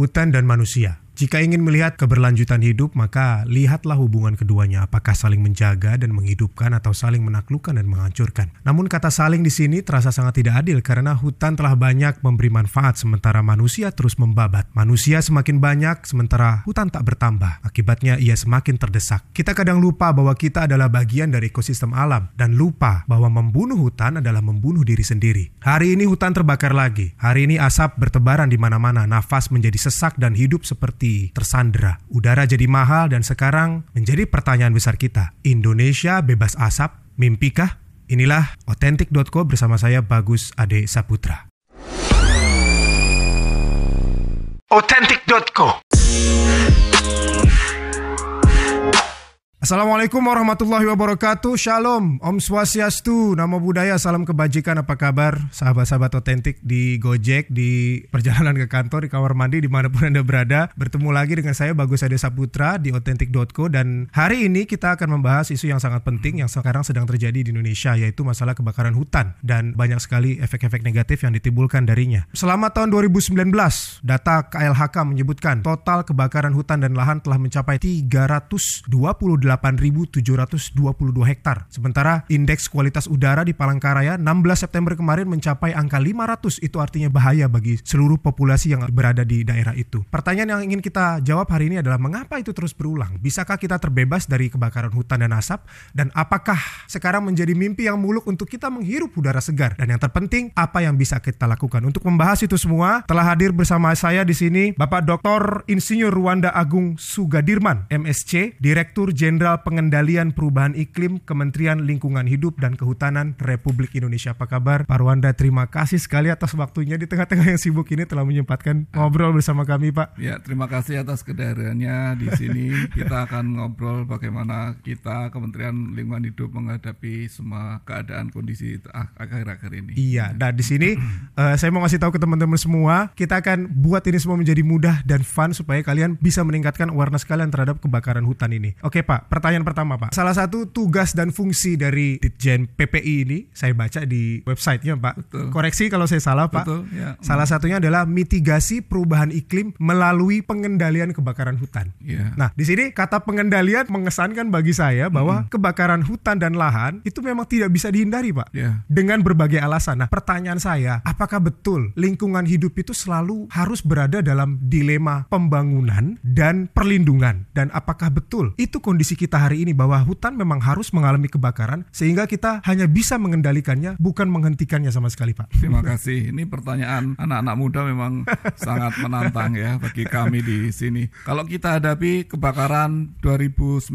hutan dan manusia. Jika ingin melihat keberlanjutan hidup, maka lihatlah hubungan keduanya apakah saling menjaga dan menghidupkan atau saling menaklukkan dan menghancurkan. Namun kata saling di sini terasa sangat tidak adil karena hutan telah banyak memberi manfaat sementara manusia terus membabat. Manusia semakin banyak sementara hutan tak bertambah. Akibatnya ia semakin terdesak. Kita kadang lupa bahwa kita adalah bagian dari ekosistem alam dan lupa bahwa membunuh hutan adalah membunuh diri sendiri. Hari ini hutan terbakar lagi. Hari ini asap bertebaran di mana-mana. Nafas menjadi sesak dan hidup seperti tersandera. Udara jadi mahal dan sekarang menjadi pertanyaan besar kita. Indonesia bebas asap, mimpikah? Inilah Authentic.co bersama saya Bagus Ade Saputra. Authentic.co Assalamualaikum warahmatullahi wabarakatuh. Shalom, Om Swastiastu Nama budaya, salam kebajikan Apa kabar? Sahabat-sahabat otentik di Gojek Di perjalanan ke kantor, di kamar mandi Di mana pun Anda berada. Bertemu lagi dengan saya Bagus Ade Saputra Di authentic.co Dan hari ini kita akan membahas isu yang sangat penting Yang sekarang sedang terjadi di Indonesia Yaitu masalah kebakaran hutan. Dan banyak sekali efek-efek negatif yang ditimbulkan darinya. Selama tahun 2019 Data KLHK menyebutkan Total kebakaran hutan dan lahan telah mencapai 328 8.722 hektar. Sementara indeks kualitas udara di Palangkaraya 16 September kemarin mencapai angka 500. Itu artinya bahaya bagi seluruh populasi yang berada di daerah itu. Pertanyaan yang ingin kita jawab hari ini adalah mengapa itu terus berulang? Bisakah kita terbebas dari kebakaran hutan dan asap? Dan apakah sekarang menjadi mimpi yang muluk untuk kita menghirup udara segar? Dan yang terpenting, apa yang bisa kita lakukan? Untuk membahas itu semua, telah hadir bersama saya di sini Bapak Dr. Insinyur Ruanda Agung Sugadirman, MSc, Direktur Jenderal Pengendalian Perubahan Iklim Kementerian Lingkungan Hidup dan Kehutanan Republik Indonesia. Apa kabar Pak Rwanda? Terima kasih sekali atas waktunya di tengah-tengah yang sibuk ini telah menyempatkan ngobrol bersama kami Pak. Ya, terima kasih atas kehadirannya di sini. kita akan ngobrol bagaimana kita Kementerian Lingkungan Hidup menghadapi semua keadaan kondisi akhir-akhir ini. Iya, dan di sini uh, saya mau ngasih tahu ke teman-teman semua, kita akan buat ini semua menjadi mudah dan fun supaya kalian bisa meningkatkan awareness kalian terhadap kebakaran hutan ini. Oke Pak, pertanyaan pertama Pak. Salah satu tugas dan fungsi dari Ditjen PPI ini saya baca di websitenya Pak. Betul. Koreksi kalau saya salah Pak. Betul, ya. Salah satunya adalah mitigasi perubahan iklim melalui pengendalian kebakaran hutan. Ya. Nah di sini kata pengendalian mengesankan bagi saya bahwa hmm. kebakaran hutan dan lahan itu memang tidak bisa dihindari Pak. Ya. Dengan berbagai alasan. Nah pertanyaan saya, apakah betul lingkungan hidup itu selalu harus berada dalam dilema pembangunan dan perlindungan? Dan apakah betul itu kondisi kita hari ini bahwa hutan memang harus mengalami kebakaran sehingga kita hanya bisa mengendalikannya bukan menghentikannya sama sekali Pak. Terima kasih. Ini pertanyaan anak-anak muda memang sangat menantang ya bagi kami di sini. Kalau kita hadapi kebakaran 2019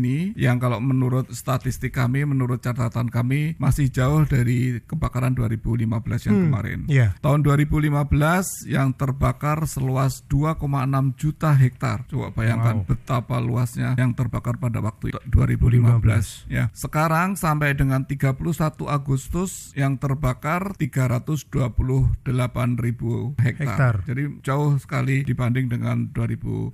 ini yang kalau menurut statistik kami, menurut catatan kami masih jauh dari kebakaran 2015 yang hmm, kemarin. Yeah. Tahun 2015 yang terbakar seluas 2,6 juta hektar. Coba bayangkan wow. betapa luasnya yang terbakar pada waktu 2015 ya. Sekarang sampai dengan 31 Agustus yang terbakar 328 ribu hektar. hektar. Jadi jauh sekali dibanding dengan 2015.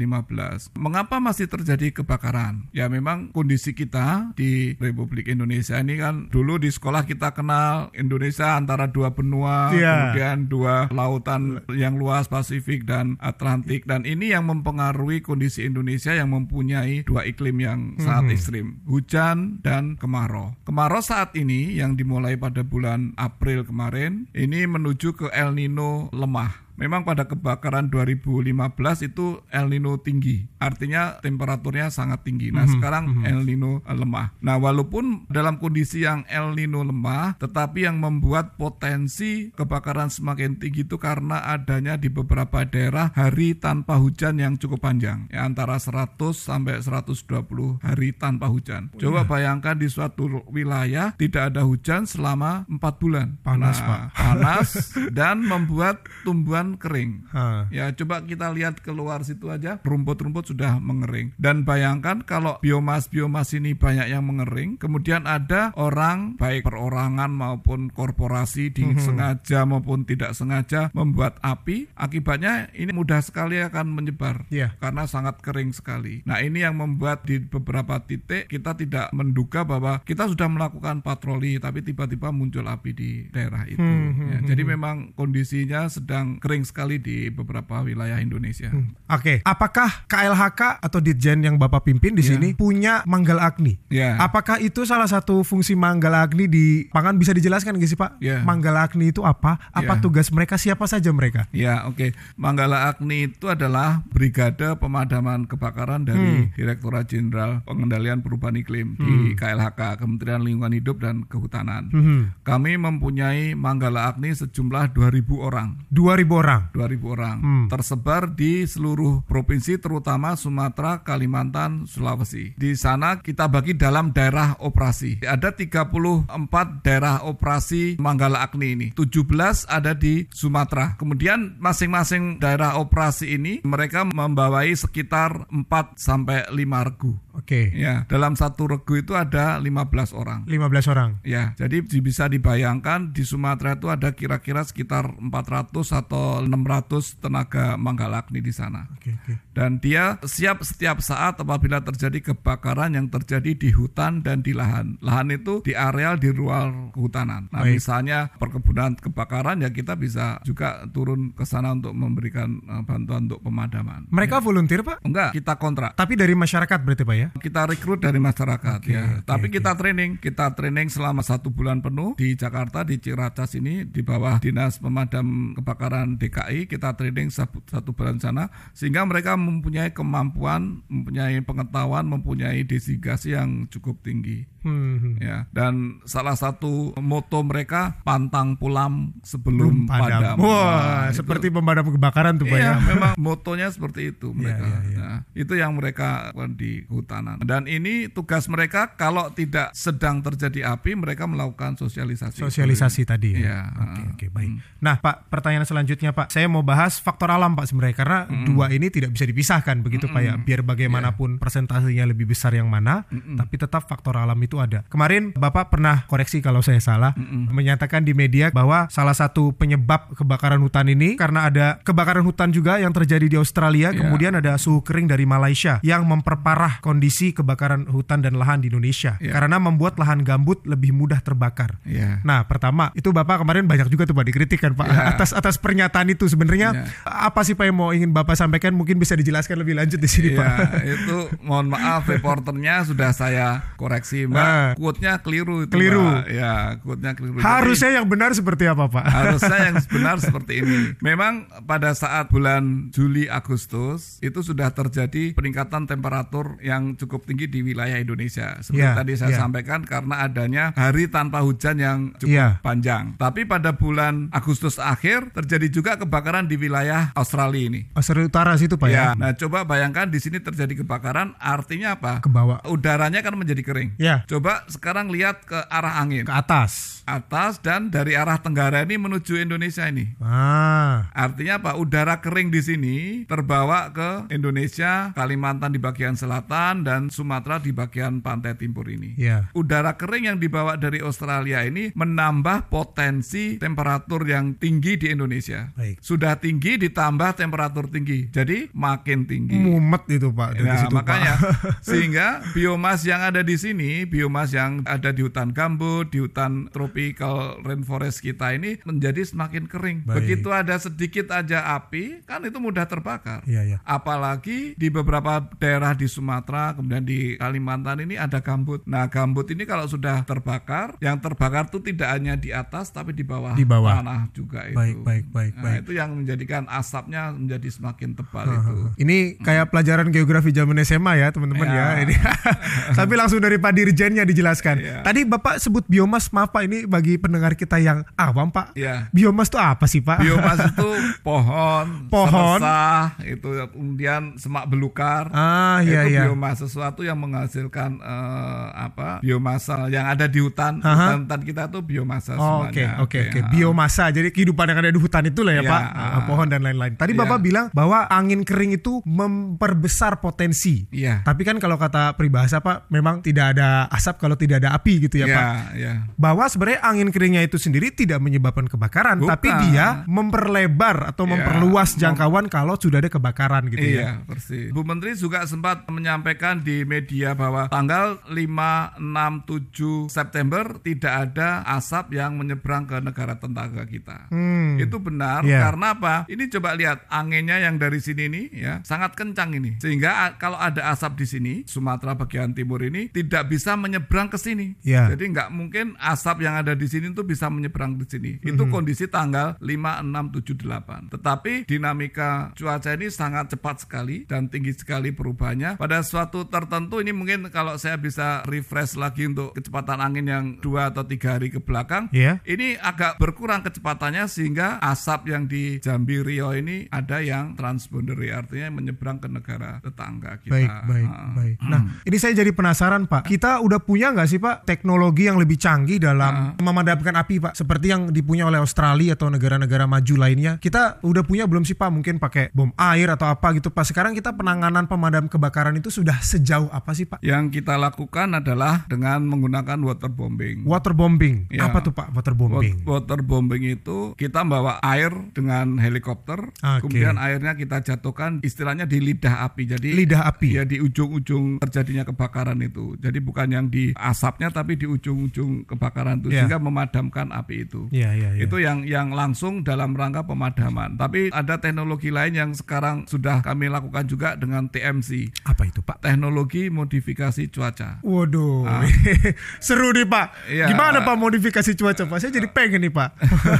Mengapa masih terjadi kebakaran? Ya memang kondisi kita di Republik Indonesia ini kan dulu di sekolah kita kenal Indonesia antara dua benua, yeah. kemudian dua lautan yang luas Pasifik dan Atlantik dan ini yang mempengaruhi kondisi Indonesia yang mempunyai dua iklim yang sangat hmm. ekstrim, hujan dan kemarau. Kemarau saat ini yang dimulai pada bulan April kemarin ini menuju ke El Nino lemah memang pada kebakaran 2015 itu El Nino tinggi. Artinya temperaturnya sangat tinggi. Nah, mm -hmm. sekarang mm -hmm. El Nino lemah. Nah, walaupun dalam kondisi yang El Nino lemah, tetapi yang membuat potensi kebakaran semakin tinggi itu karena adanya di beberapa daerah hari tanpa hujan yang cukup panjang. Ya, antara 100 sampai 120 hari tanpa hujan. Oh, Coba iya. bayangkan di suatu wilayah tidak ada hujan selama 4 bulan. Panas, nah, Pak. Panas dan membuat tumbuhan hutan kering. Ha. Ya coba kita lihat keluar situ aja, rumput-rumput sudah mengering. Dan bayangkan kalau biomas-biomas ini banyak yang mengering, kemudian ada orang baik perorangan maupun korporasi disengaja mhm. maupun tidak sengaja membuat api, akibatnya ini mudah sekali akan menyebar yeah. karena sangat kering sekali. Nah ini yang membuat di beberapa titik kita tidak menduga bahwa kita sudah melakukan patroli tapi tiba-tiba muncul api di daerah itu. Hmm, hmm, ya, hmm, jadi memang kondisinya sedang kering sering sekali di beberapa wilayah Indonesia. Hmm. Oke, apakah KLHK atau Ditjen yang Bapak pimpin di Ya. sini punya Manggal Agni? Ya. Apakah itu salah satu fungsi Manggal Agni di pangan bisa dijelaskan nggak sih Pak? Ya. Manggal Agni itu apa? Apa Ya. tugas mereka? Siapa saja mereka? Ya, oke. Manggala Agni itu adalah Brigade Pemadaman Kebakaran dari Direktorat Jenderal Pengendalian Perubahan Iklim di KLHK, Kementerian Lingkungan Hidup dan Kehutanan. Hmm. Kami mempunyai Manggala Agni sejumlah 2000 orang. 2000 orang. 2000 orang Hmm. tersebar di seluruh provinsi terutama Sumatera, Kalimantan, Sulawesi. Di sana kita bagi dalam daerah operasi. Ada 34 daerah operasi Manggala Agni ini. 17 ada di Sumatera. Kemudian masing-masing daerah operasi ini mereka membawai sekitar 4 sampai 5 regu. Oke. Ya, dalam satu regu itu ada 15 orang. 15 orang. Ya, jadi di- bisa dibayangkan di Sumatera itu ada kira-kira sekitar 400 atau 600 tenaga manggalakni di sana. Oke, oke. Dan dia siap setiap saat apabila terjadi kebakaran yang terjadi di hutan dan di lahan. Lahan itu di areal di luar kehutanan. Nah, Baik. misalnya perkebunan kebakaran ya kita bisa juga turun ke sana untuk memberikan eh, bantuan untuk pemadaman. Mereka volunteer Pak? Enggak, kita kontrak. Tapi dari masyarakat berarti Pak ya? Kita rekrut dari masyarakat Oke, ya. oke, Tapi oke. kita training, kita training selama satu bulan penuh di Jakarta di Ciracas ini di bawah dinas pemadam kebakaran DKI. Kita training satu, satu bulan sana sehingga mereka mempunyai kemampuan, mempunyai pengetahuan, mempunyai desigasi yang cukup tinggi. Hmm. Ya, dan salah satu moto mereka pantang pulam sebelum Padam. padam. Wah, Nah, itu- seperti pemadam kebakaran tuh Pak Iya, ya. memang motonya seperti itu mereka. iya, iya. Nah, itu yang mereka di kehutanan. Dan ini tugas mereka kalau tidak sedang terjadi api, mereka melakukan sosialisasi. Sosialisasi tadi ya. Iya. Oke, oke, baik. Nah, Pak, pertanyaan selanjutnya, Pak. Saya mau bahas faktor alam, Pak, sebenarnya karena dua ini tidak bisa dipisahkan begitu, Pak ya. Biar bagaimanapun persentasenya lebih besar yang mana, tapi tetap faktor alam itu ada. Kemarin Bapak pernah koreksi kalau saya salah, menyatakan di media bahwa salah satu penyebab kebakaran hutan ini karena ada kebakaran hutan juga yang terjadi di Australia, Iya. kemudian ada suhu kering dari Malaysia yang memperparah kondisi kebakaran hutan dan lahan di Indonesia Iya. karena membuat lahan gambut lebih mudah terbakar. Iya. Nah, pertama itu Bapak kemarin banyak juga tuh Pak dikritik kan Pak Ya. atas atas pernyataan itu sebenarnya Ya. apa sih Pak yang mau ingin Bapak sampaikan mungkin bisa dijelaskan lebih lanjut di sini Pak. Iya, itu mohon maaf reporternya sudah saya koreksi, Mbak. Nah. Quote-nya keliru itu, Keliru. Mbak. Ya, quote-nya keliru. Jadi- Harusnya yang benar seperti apa Pak? Harusnya yang benar seperti ini. Memang pada saat bulan Juli Agustus itu sudah terjadi peningkatan temperatur yang cukup tinggi di wilayah Indonesia. Seperti Ya, tadi saya ya. sampaikan karena adanya hari tanpa hujan yang cukup Ya. panjang. Tapi pada bulan Agustus akhir terjadi juga kebakaran di wilayah Australia ini. Australia Utara situ Pak ya. Ya, nah coba bayangkan di sini terjadi kebakaran, artinya apa? Ke bawah. Udaranya kan menjadi kering. Ya. Coba sekarang lihat ke arah angin, Ke atas. atas dan dari arah tenggara ini menuju Indonesia ini. Ah. Artinya apa? Udara kering di sini terbawa ke Indonesia, Kalimantan di bagian selatan dan Sumatera di bagian pantai timur ini. Ya. Udara kering yang dibawa dari Australia ini menambah potensi temperatur yang tinggi di Indonesia. Baik. Sudah tinggi ditambah temperatur tinggi. Jadi makin tinggi. Mumet itu Pak dari Nah, situ makanya Pak. sehingga biomas yang ada di sini, biomas yang ada di hutan gambut, di hutan tropical rainforest kita ini menjadi semakin kering. Baik. Begitu ada sedikit aja api, kan itu mudah terbakar. Iya ya. Apalagi di beberapa daerah di Sumatera, kemudian di Kalimantan ini ada gambut. Nah, gambut ini kalau sudah terbakar, yang terbakar itu tidak hanya di atas tapi di bawah, Di bawah. tanah juga itu. Baik, baik, baik, Nah, baik. itu yang menjadikan asapnya menjadi semakin tebal itu. Ini kayak pelajaran geografi zaman SMA ya teman-teman ya. Ya. Ini. Tapi langsung dari Pak Dirjennya dijelaskan. Ya. Tadi Bapak sebut biomas, maaf Pak ini bagi pendengar kita yang awam Pak. Ya. Biomas itu apa sih Pak? Biomas itu pohon, Pohon. seresah, itu kemudian semak belukar. Ah iya itu iya. biomas sesuatu yang menghasilkan eh, apa biomasa yang ada di hutan Aha. hutan, hutan kita tuh biomasa Oh, Oke oke oke ya. biomasa jadi kehidupan yang ada di hutan itu lah ya, Ya, Pak ah. pohon dan lain-lain. Tadi Ya. Bapak bilang bahwa angin kering itu memperbesar potensi. Iya. Tapi kan kalau kata peribahasa Pak memang tidak ada asap kalau tidak ada api gitu ya, ya, Pak. ya. Bahwa sebenarnya angin keringnya itu sendiri tidak menyebabkan kebakaran, Bukan. tapi dia memperlebar atau Ya, memperluas mem- jangkauan kalau sudah ada kebakaran gitu ya. Iya, persis. Bu Menteri juga sempat menyampaikan disampaikan di media bahwa tanggal 5, 6, 7 September tidak ada asap yang menyeberang ke negara tetangga kita. Hmm. Itu benar Iya. karena apa? Ini coba lihat anginnya yang dari sini nih ya sangat kencang ini. Sehingga kalau ada asap di sini Sumatera bagian timur ini tidak bisa menyeberang ke sini. Iya. Jadi nggak mungkin asap yang ada di sini itu bisa menyeberang di sini. Mhm. Itu kondisi tanggal 5, 6, 7, 8. Tetapi dinamika cuaca ini sangat cepat sekali dan tinggi sekali perubahannya. Pada suatu tertentu ini mungkin kalau saya bisa refresh lagi untuk kecepatan angin yang dua atau tiga hari ke belakang, Iya. ini agak berkurang kecepatannya sehingga asap yang di Jambi Rio ini ada yang transboundary artinya menyeberang ke negara tetangga kita. Baik, baik, Ah. baik. Nah, ini saya jadi penasaran, Pak. Kita udah punya nggak sih, Pak, teknologi yang lebih canggih dalam memadamkan api, Pak? Seperti yang dipunya oleh Australia atau negara-negara maju lainnya. Kita udah punya belum sih, Pak? Mungkin pakai bom air atau apa gitu, Pak. Sekarang kita penanganan pemadam kebakaran itu sudah sejauh apa sih, Pak? Yang kita lakukan adalah dengan menggunakan waterbombing. Waterbombing. Ya. Apa tuh, Pak? Waterbombing. Wat- Waterbombing itu kita bawa air dengan helikopter, Oke. kemudian airnya kita jatuhkan istilahnya di lidah api. Jadi Lidah api. ya di ujung-ujung terjadinya kebakaran itu. Jadi bukan yang di asapnya tapi di ujung-ujung kebakaran itu Ya. sehingga memadamkan api itu. Iya, iya, iya. Itu yang yang langsung dalam rangka pemadaman. Tapi ada teknologi lain yang sekarang sudah kami lakukan juga dengan TMC, Apa itu, Pak? Teknologi modifikasi cuaca. Waduh, seru nih Pak. Ah. Iya. Gimana Pak modifikasi cuaca Pak? Saya jadi pengen nih Pak.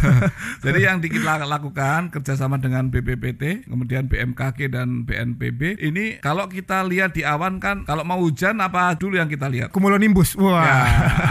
Jadi yang kita lakukan kerjasama dengan BPPT, kemudian BMKG dan BNPB. Ini kalau kita lihat di awan kan, kalau mau hujan apa dulu yang kita lihat? Cumulonimbus. Wah. Ya,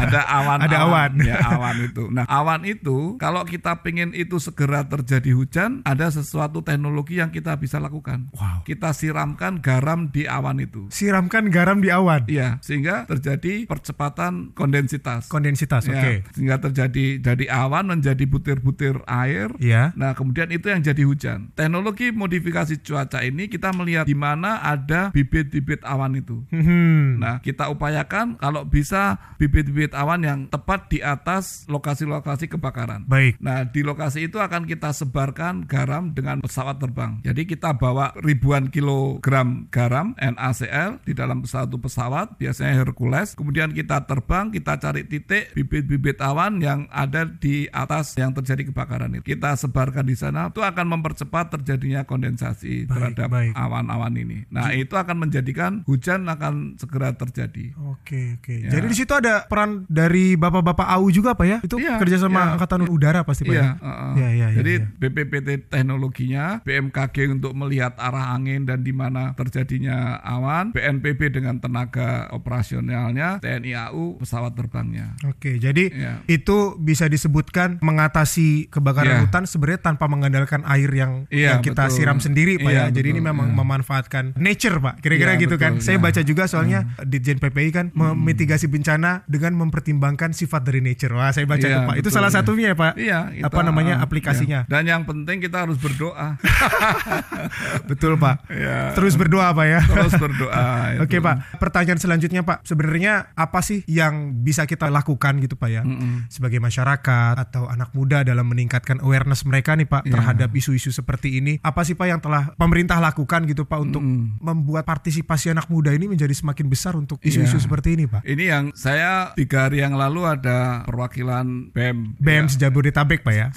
ada awan, Ada awan. ya awan itu. Nah, awan itu kalau kita pengen itu segera terjadi hujan, ada sesuatu teknologi yang kita bisa lakukan. Wow. Kita siramkan garam di awan itu. Siramkan garam di awan. Iya, sehingga terjadi percepatan kondensitas. Kondensitas, Ya, oke. sehingga terjadi dari awan menjadi butir-butir air. Iya. Nah, kemudian itu yang jadi hujan. Teknologi modifikasi cuaca ini kita melihat di mana ada bibit-bibit awan itu. Hmm. Nah, kita upayakan kalau bisa bibit-bibit awan yang tepat di atas lokasi-lokasi kebakaran. Baik. Nah, di lokasi itu akan kita sebarkan garam dengan pesawat terbang. Jadi kita bawa ribuan kilogram garam NaCl di dalam satu pesawat, biasanya Hercules. Kemudian kita terbang, kita cari titik bibit-bibit awan yang ada di atas yang terjadi kebakaran itu. Kita sebarkan di sana, itu akan mempercepat terjadinya kondensasi Baik, terhadap awan-awan ini. Nah, itu akan menjadikan hujan akan segera terjadi. Oke, oke. Ya. Jadi di situ ada peran dari bapak-bapak AU juga Pak ya? Itu Iya, kerjasama iya. Angkatan Udara pasti Pak Iya, ya? Iya, iya, iya, Jadi iya. BPPT teknologinya, BMKG untuk melihat arah angin dan di mana terjadinya awan, BNPB dengan tenaga operasionalnya, TNI AU pesawat terbangnya. Oke, jadi Iya. itu bisa disebutkan mengatasi kebakaran Iya. hutan sebenarnya tanpa mengandalkan air yang, Iya, yang kita betul. siram sendiri Pak Iya, ya. Jadi ini memang iya. memanfaatkan nature Pak. Kira-kira Iya, gitu kan. betul, Saya iya. Hmm. baca juga soalnya Ditjen PPI kan memitigasi bencana dengan mempertimbangkan sifat dari nature. Wah, saya baca Iya, tuh Pak. Itu betul, salah iya. satunya ya Pak. Iya, kita- Apa namanya iya. aplikasinya? Dan yang penting kita harus berdoa. Betul Pak. Iya. Terus berdoa Pak ya. Terus berdoa. Oke Pak, pertanyaan selanjutnya Pak, sebenarnya apa sih yang bisa kita lakukan gitu Pak ya, sebagai masyarakat atau anak muda dalam meningkatkan awareness mereka nih Pak Iya. terhadap isu-isu seperti ini, apa sih Pak yang telah pemerintah lakukan gitu Pak untuk membuat partisipasi anak muda ini menjadi semakin besar untuk isu-isu Iya. seperti ini Pak? Ini yang saya tiga hari yang lalu ada perwakilan BEM BEM Jabodetabek Pak ya.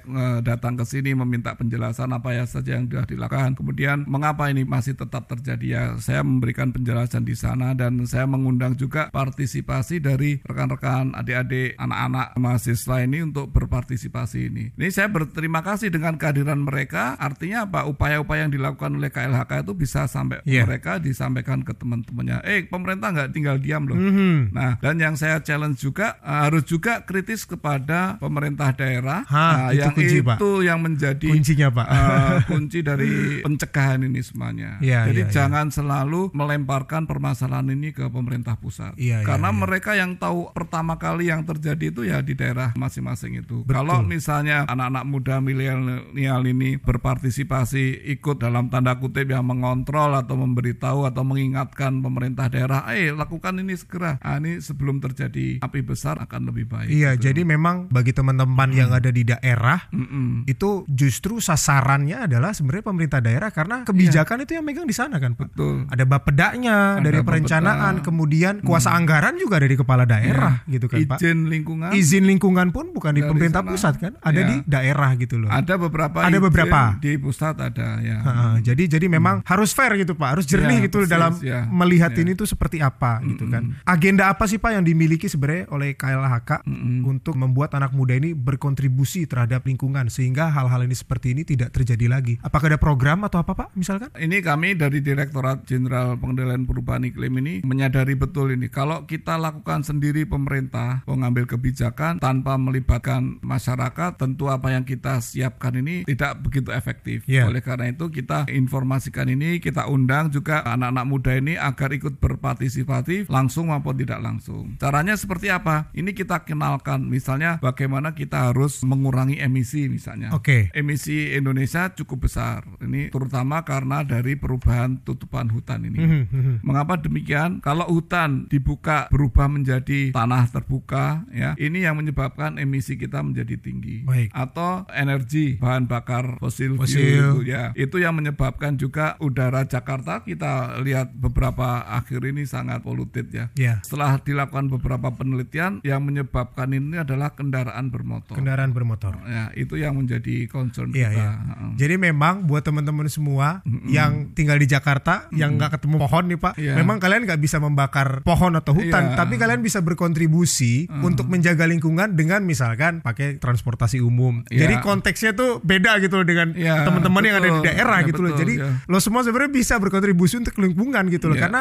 datang ke sini meminta penjelasan apa ya saja yang sudah dilakukan. Kemudian mengapa ini masih tetap terjadi ya? Saya memberikan penjelasan di sana dan saya mengundang juga partisipasi dari rekan-rekan adik-adik anak-anak mahasiswa ini untuk berpartisipasi ini. Ini saya berterima kasih dengan kehadiran mereka. Artinya apa? Upaya-upaya yang dilakukan oleh KLHK itu bisa sampai Iya. mereka disampaikan ke teman-temannya. Eh, pemerintah nggak tinggal diam loh. Mhm. Nah, dan yang saya challenge juga eh, harus juga kritis kepada pemerintah daerah Hah, Nah, itu yang kunci, Pak. itu yang menjadi Kuncinya Pak. eh, kunci dari pencegahan ini semuanya. Iya, Jadi iya, iya. jangan selalu melemparkan permasalahan ini ke pemerintah pusat. Iya, iya, Karena iya. mereka yang tahu pertama kali yang terjadi itu ya di daerah masing-masing itu. Betul. Kalau misalnya anak-anak muda milenial ini berpartisipasi ikut dalam tanda kutip yang mengontrol atau memberitahu atau mengingatkan pemerintah daerah, eh lakukan ini segera. Ah, ini sebelum terjadi api besar akan lebih baik. Iya, gitu. jadi memang bagi teman-teman yang ada di daerah Mm-mm. itu justru sasarannya adalah sebenarnya pemerintah daerah karena kebijakan itu yang megang di sana kan. Betul. Ada bapedaknya Bapeptena, dari perencanaan, kemudian kuasa anggaran juga dari kepala daerah gitu kan Pak. Izin lingkungan. Izin lingkungan pun bukan di pemerintah sana. pusat kan, ada Ya. di daerah gitu loh. Ada beberapa. Ada izin beberapa. Di pusat ada ya. Heeh, jadi jadi memang harus fair gitu Pak, harus jernih Ya, gitu persis, dalam ya. melihat Ya. ini tuh seperti apa gitu kan. Agenda apa sih Pak yang dimiliki sebenarnya oleh KLHK untuk membuat anak muda ini berkontribusi terhadap lingkungan sehingga hal-hal ini seperti ini tidak terjadi lagi. Apakah ada program atau apa Pak misalkan? Ini kami dari Direktorat Jenderal Pengendalian Perubahan Iklim ini menyadari betul ini. Kalau kita lakukan sendiri pemerintah mengambil kebijakan tanpa melibatkan masyarakat, tentu apa yang kita siapkan ini tidak begitu efektif. Ya. Oleh karena itu kita informasikan ini, kita undang juga anak-anak muda ini agar ikut berpartisipatif langsung maupun tidak langsung. Caranya seperti apa? Ini kita kenalkan misalnya bagaimana kita harus mengurangi emisi misalnya. Oke. Emisi Indonesia cukup besar. Ini terutama karena dari perubahan tutupan hutan ini. Mhm, mhm. Mengapa demikian? Kalau hutan dibuka berubah menjadi tanah terbuka, ya, ini yang menyebabkan emisi kita menjadi tinggi. Baik. Atau energi bahan bakar fosil, Fosil. fuel itu, ya, itu yang menyebabkan juga udara Jakarta kita lihat beberapa akhir ini sangat poluted ya. Ya. Setelah dilakukan beberapa penelitian, yang menyebabkan ini adalah kendaraan bermotor. Kendaraan bermotor. Ya, itu yang menjadi concern Iya, kita. Heeh. Jadi memang buat teman-teman semua yang tinggal di Jakarta yang nggak ketemu pohon nih Pak, Iya. memang kalian nggak bisa membakar pohon atau hutan, Iya. tapi kalian bisa berkontribusi untuk menjaga lingkungan dengan misalkan pakai transportasi umum. Iya. Jadi konteksnya tuh beda gitu loh dengan Iya, teman-teman yang ada di daerah Iya, gitu loh. betul, Jadi iya. lo semua sebenarnya bisa berkontribusi untuk lingkungan gitu loh, Iya, karena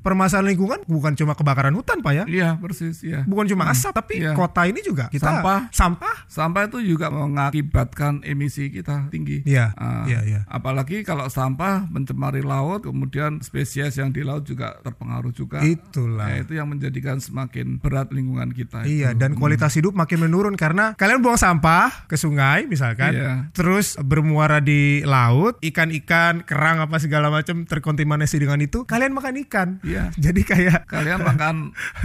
permasalahan lingkungan bukan cuma kebakaran hutan Pak ya, Iya, persis ya. bukan cuma asap, tapi Iya. kota ini juga kita Sampah. sampah. Sampah itu juga mengakibatkan emisi kita tinggi. Iya, Ah, iya, iya. Apalagi kalau sampah mencemari laut, kemudian spesies yang di laut juga terpengaruh juga. Itulah. Ya, itu yang menjadikan semakin berat lingkungan kita. Iya, itu. dan kualitas hidup makin menurun karena kalian buang sampah ke sungai misalkan, Iya. terus bermuara di laut, ikan-ikan, kerang apa segala macam terkontaminasi dengan itu, kalian makan ikan. Iya. Jadi kayak Kalian makan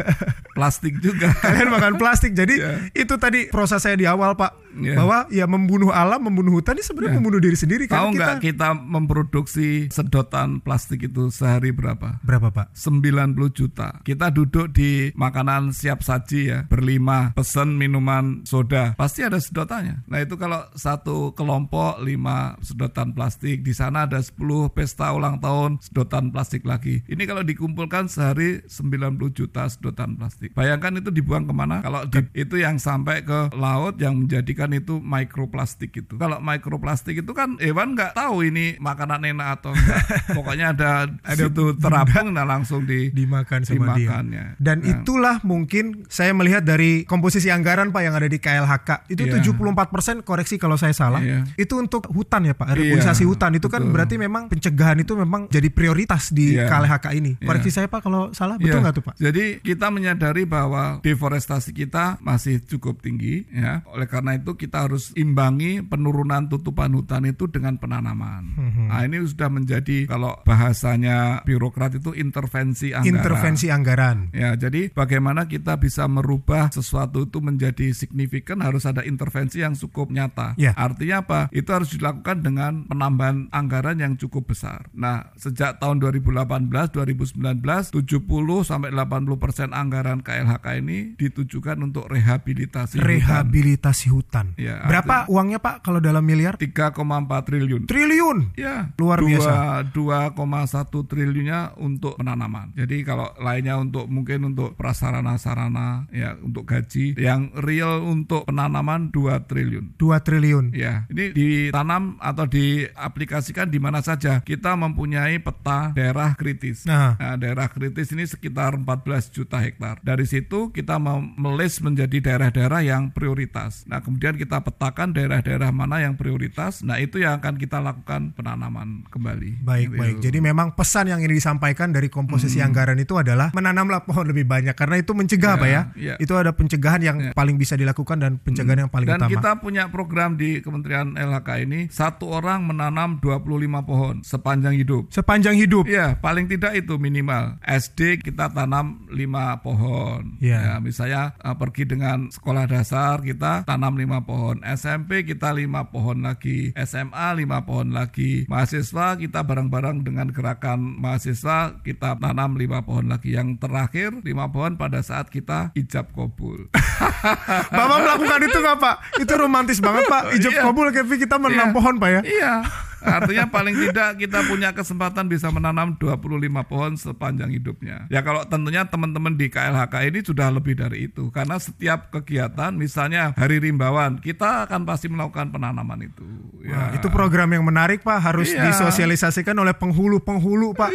plastik juga. kalian makan plastik. Jadi Iya. itu tadi proses saya di awal, Pak, Iya. bahwa ya membunuh alam, membunuh hutan ini sebenarnya membunuh diri sendiri Tahu nggak kita kita memproduksi sedotan plastik itu sehari berapa? Berapa, Pak? 90 juta. Kita duduk di makanan siap saji ya, berlima, pesen minuman soda, pasti ada sedotannya. Nah, itu kalau satu kelompok 5 sedotan plastik, di sana ada 10 pesta ulang tahun sedotan plastik lagi. Ini kalau dikumpulkan sehari 90 juta sedotan plastik. Bayangkan itu dibuang ke mana? Kalau di- itu yang sampai ke laut yang menjadikan itu mikroplastik itu. Kalau mikroplastik itu kan hewan nggak tahu ini makanan enak atau enggak. Pokoknya ada ada itu terapung nah langsung di dimakan sama dimakannya. dia. Dan Nah. itulah mungkin saya melihat dari komposisi anggaran Pak yang ada di KLHK itu Iya. 74% koreksi kalau saya salah. Iya. Itu untuk hutan ya Pak, reboisasi Iya, hutan itu kan betul. berarti memang pencegahan itu memang jadi prioritas di Iya. KLHK ini. Iya. Koreksi saya Pak kalau salah, betul Iya. nggak tuh Pak? Jadi kita menyadari bahwa deforestasi kita masih cukup tinggi ya. Oleh karena itu kita harus imbangi penurunan tutupan hutan itu dengan penanaman. Mhm. Nah, ini sudah menjadi kalau bahasanya birokrat itu intervensi anggaran. Intervensi anggaran. Ya, jadi bagaimana kita bisa merubah sesuatu itu menjadi signifikan harus ada intervensi yang cukup nyata. Ya. Artinya apa? Itu harus dilakukan dengan penambahan anggaran yang cukup besar. Nah, sejak tahun 2018, 2019, 70 sampai 80 persen anggaran KLHK ini ditujukan untuk rehabilitasi hutan. Rehabilitasi hutan. Ya, Berapa uangnya Pak kalau dalam miliar? 3,4 triliun. Triliun. Ya, Luar dua- biasa. 2,1 triliunnya untuk penanaman. Jadi kalau lainnya untuk mungkin untuk prasarana sarana ya untuk gaji, yang real untuk penanaman 2 triliun. 2 triliun. Ya, ini ditanam atau diaplikasikan di mana saja. Kita mempunyai peta daerah kritis. Nah. Nah, daerah kritis ini sekitar 14 juta hektar. Dari situ kita melis menjadi daerah-daerah yang prioritas. Nah, kemudian kita petakan daerah-daerah mana yang prioritas. Nah, itu yang akan kita lakukan penanaman kembali. Baik, Gitu. baik. Jadi memang pesan yang ingin disampaikan dari komposisi anggaran itu adalah menanamlah pohon lebih banyak karena itu mencegah Ya, Pak ya. ya. Itu ada pencegahan yang paling bisa dilakukan dan pencegahan yang paling Dan utama. kita punya program di Kementerian LHK ini, satu orang menanam 25 pohon sepanjang hidup. Sepanjang hidup. Iya, paling tidak itu minimal. SD kita tanam 5 pohon. Iya. Ya, misalnya uh, pergi dengan sekolah dasar kita tanam 5 lima pohon, SMP kita lima pohon lagi, SMA lima pohon lagi, mahasiswa kita bareng-bareng dengan gerakan mahasiswa kita tanam lima pohon lagi. Yang terakhir lima pohon pada saat kita ijab kabul. Bapak melakukan itu nggak Pak? Itu romantis banget Pak. Ijab Iya. kabul Kevi kita menanam Iya. pohon Pak ya. Iya. Artinya paling tidak kita punya kesempatan bisa menanam 25 pohon sepanjang hidupnya. Ya kalau tentunya teman-teman di KLHK ini sudah lebih dari itu. Karena setiap kegiatan misalnya Hari Rimbawan, kita akan pasti melakukan penanaman itu. Wah, Ya. itu program yang menarik Pak harus Iya. disosialisasikan oleh penghulu-penghulu Pak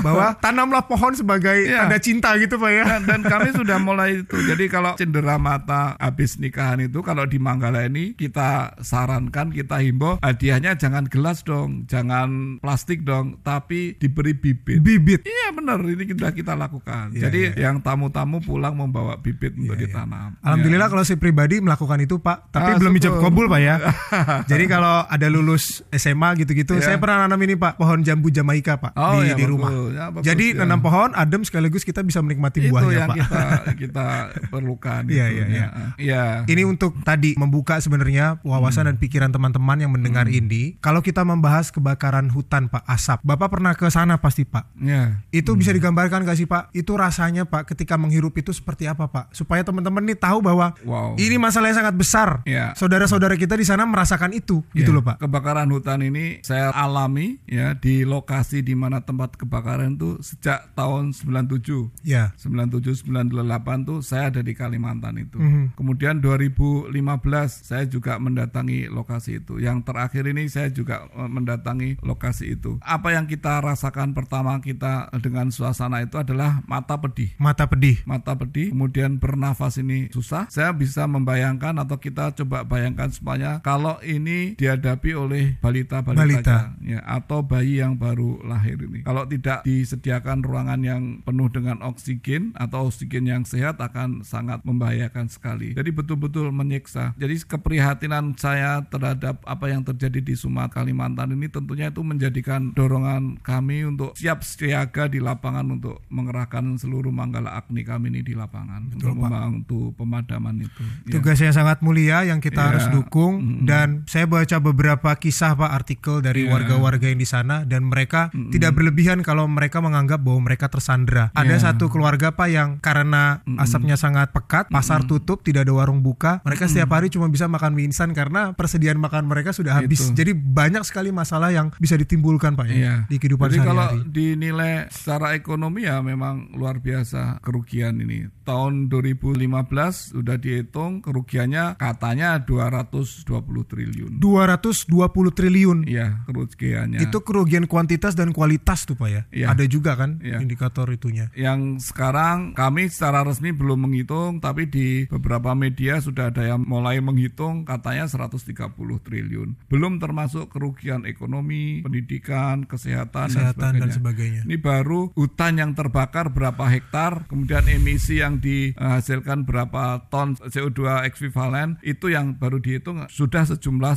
bahwa tanamlah pohon sebagai Iya. tanda cinta gitu Pak ya. Dan, dan kami sudah mulai itu. Jadi kalau cendera mata habis nikahan itu kalau di Manggala ini kita sarankan, kita himbau hadiahnya jangan gelas dong, jangan plastik dong, tapi diberi bibit. Bibit. Iya benar ini sudah kita lakukan. Iya, Jadi iya. yang tamu-tamu pulang membawa bibit untuk ditanam. Alhamdulillah kalau saya pribadi melakukan itu Pak, tapi Ah, belum ijab kabul Pak ya. Jadi kalau ada lulus SMA gitu-gitu, Iya. saya pernah nanam ini Pak, pohon jambu Jamaika Pak Oh, di, ya, di bagus. rumah. Ya, bagus, Jadi ya. nanam pohon adem sekaligus kita bisa menikmati itu buahnya yang Pak. kita kita perlukan. Iya, iya, iya. ya. Iya. Ini untuk tadi membuka sebenarnya wawasan dan pikiran teman-teman yang mendengar ini. Kalau kita membahas kebakaran hutan Pak, asap. Bapak pernah ke sana pasti Pak. Ya. Itu bisa digambarkan gak sih Pak? Itu rasanya Pak ketika menghirup itu seperti apa Pak? Supaya teman-teman nih tahu bahwa Wow. ini masalah yang sangat besar. Ya. Saudara-saudara kita di sana merasakan itu, gitu Ya, loh Pak. Kebakaran hutan ini saya alami ya di lokasi di mana tempat kebakaran itu sejak tahun 97. Ya. 97 98 tuh saya ada di Kalimantan itu. Mhm. Kemudian 2015 saya juga mendatangi lokasi itu. Yang terakhir ini saya juga eh, mendatangi lokasi itu. Apa yang kita rasakan pertama kita dengan suasana itu adalah mata pedih Mata pedih. mata pedih, kemudian bernafas ini susah. Saya bisa membayangkan atau kita coba bayangkan semuanya kalau ini dihadapi oleh balita-balita Balita. ya atau bayi yang baru lahir ini. Kalau tidak disediakan ruangan yang penuh dengan oksigen atau oksigen yang sehat akan sangat membahayakan sekali. Jadi betul-betul menyiksa. Jadi keprihatinan saya terhadap apa yang terjadi di Sumatera Kalimantan ini tentunya itu menjadikan dorongan kami untuk siap siaga di lapangan untuk mengerahkan seluruh Manggala Agni kami ini di lapangan untuk membantu pemadaman itu. Ya. Tugasnya sangat mulia yang kita Iya. harus dukung dan saya baca beberapa kisah Pak artikel dari Iya. warga-warga yang di sana dan mereka tidak berlebihan kalau mereka menganggap bahwa mereka tersandra. Ada Iya. satu keluarga Pak yang karena asapnya sangat pekat, pasar tutup, tidak ada warung buka, mereka setiap hari cuma bisa makan mie instan karena persediaan makan mereka sudah habis. Itu. Jadi banyak sekali masalah yang bisa ditimbulkan Pak ya Iya. di kehidupan Jadi kalau sehari-hari. dinilai secara ekonomi ya memang luar biasa kerugian ini. Tahun 2015 sudah dihitung kerugiannya katanya 220 triliun. 220 triliun. Iya, kerugiannya. Itu kerugian kuantitas dan kualitas tuh Pak ya. Iya. Ada juga kan Iya. indikator itunya. yang sekarang kami secara resmi belum menghitung tapi di beberapa media sudah ada yang mulai menghitung katanya 130 triliun belum termasuk kerugian ekonomi pendidikan kesehatan, Kesehatan dan dan sebagainya sebagainya. ini baru hutan yang terbakar berapa hektar kemudian emisi yang dihasilkan berapa ton CO2 ekvivalen itu yang baru dihitung sudah sejumlah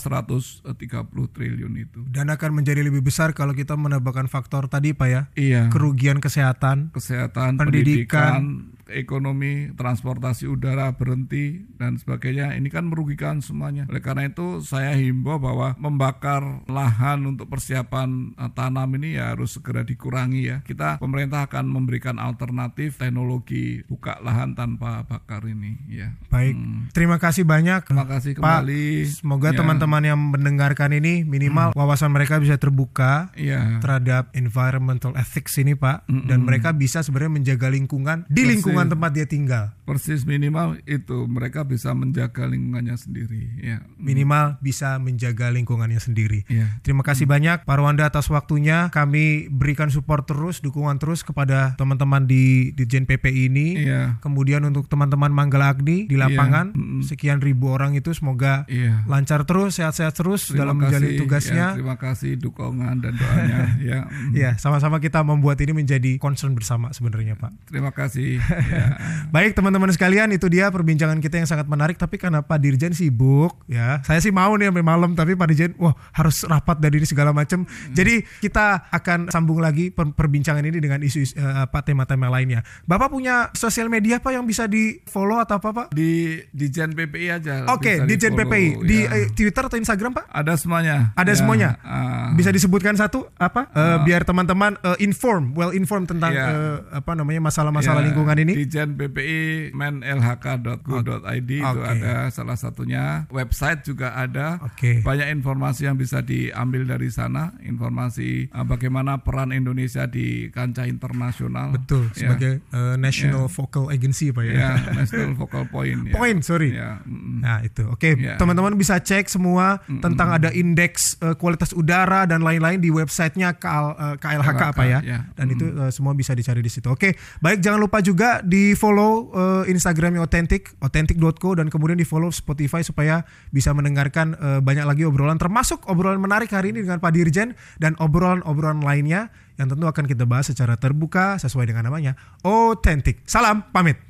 130 triliun itu Dan akan menjadi lebih besar kalau kita menambahkan faktor tadi Pak ya. iya Kerugian kesehatan. kesehatan, Pendidikan. pendidikan, ekonomi, transportasi udara berhenti dan sebagainya. Ini kan merugikan semuanya. Oleh karena itu saya himbau bahwa membakar lahan untuk persiapan eh, tanam ini ya harus segera dikurangi ya. Kita pemerintah akan memberikan alternatif teknologi buka lahan tanpa bakar ini ya. Baik. Terima kasih banyak. Terima kasih Pak, kembali. Semoga Ya. teman-teman yang mendengarkan ini minimal wawasan mereka bisa terbuka Iya. terhadap environmental ethics ini Pak dan mereka bisa sebenarnya menjaga lingkungan di Persis. Lingkungan tempat dia tinggal. Persis minimal itu mereka bisa menjaga lingkungannya sendiri ya. Minimal bisa menjaga lingkungannya sendiri. Iya. Terima kasih banyak Pak Rwanda atas waktunya. Kami berikan support terus, dukungan terus kepada teman-teman di Dirjen PP ini. Iya. Kemudian untuk teman-teman Manggala Agni di lapangan, Mm-mm. sekian ribu orang itu semoga Iya. lancar terus, sehat-sehat terus Terima dalam menjalani tugasnya. ya, terima kasih dukungan dan doanya. ya. Ya, sama-sama kita membuat ini menjadi concern bersama sebenarnya, Pak. terima kasih. Baik teman-teman sekalian itu dia perbincangan kita yang sangat menarik tapi karena Pak Dirjen sibuk ya. Saya sih mau nih sampai malam tapi Pak Dirjen wah harus rapat dari ini segala macam. Hmm. Jadi kita akan sambung lagi per- perbincangan ini dengan isu eh, apa tema-tema lainnya. Bapak punya sosial media Pak yang bisa di-follow atau apa Pak? Di di Jen PPI aja. Oke, bisa di Jen di-follow, PPI di ya. eh, Twitter atau Instagram Pak? ada semuanya. Ada Ya, semuanya. ah. Bisa disebutkan satu apa? Eh, biar teman-teman eh, inform, well inform tentang Iya. eh, apa namanya masalah-masalah Ya, lingkungan ini. Di Jen PPI menlhk.go.id itu Oke. ada salah satunya. Website juga ada. Oke. Banyak informasi yang bisa diambil dari sana. Informasi uh, bagaimana peran Indonesia di kancah internasional. Betul, Ya. sebagai eh, National Focal Agency Pak ya. ya National Focal Point. ya. Point, sorry. Ya, mm, Nah itu, oke Ya. teman-teman bisa cek semua tentang ada indeks eh, kualitas udara dan lain-lain di websitenya KL, eh, KLHK KLHK, apa ya, ya. dan itu eh, semua bisa dicari di situ. Oke, baik jangan lupa juga di follow eh, Instagramnya Authentic, authentic.co dan kemudian di follow Spotify supaya bisa mendengarkan eh, banyak lagi obrolan termasuk obrolan menarik hari ini dengan Pak Dirjen dan obrolan-obrolan lainnya yang tentu akan kita bahas secara terbuka sesuai dengan namanya Authentic. Salam, pamit.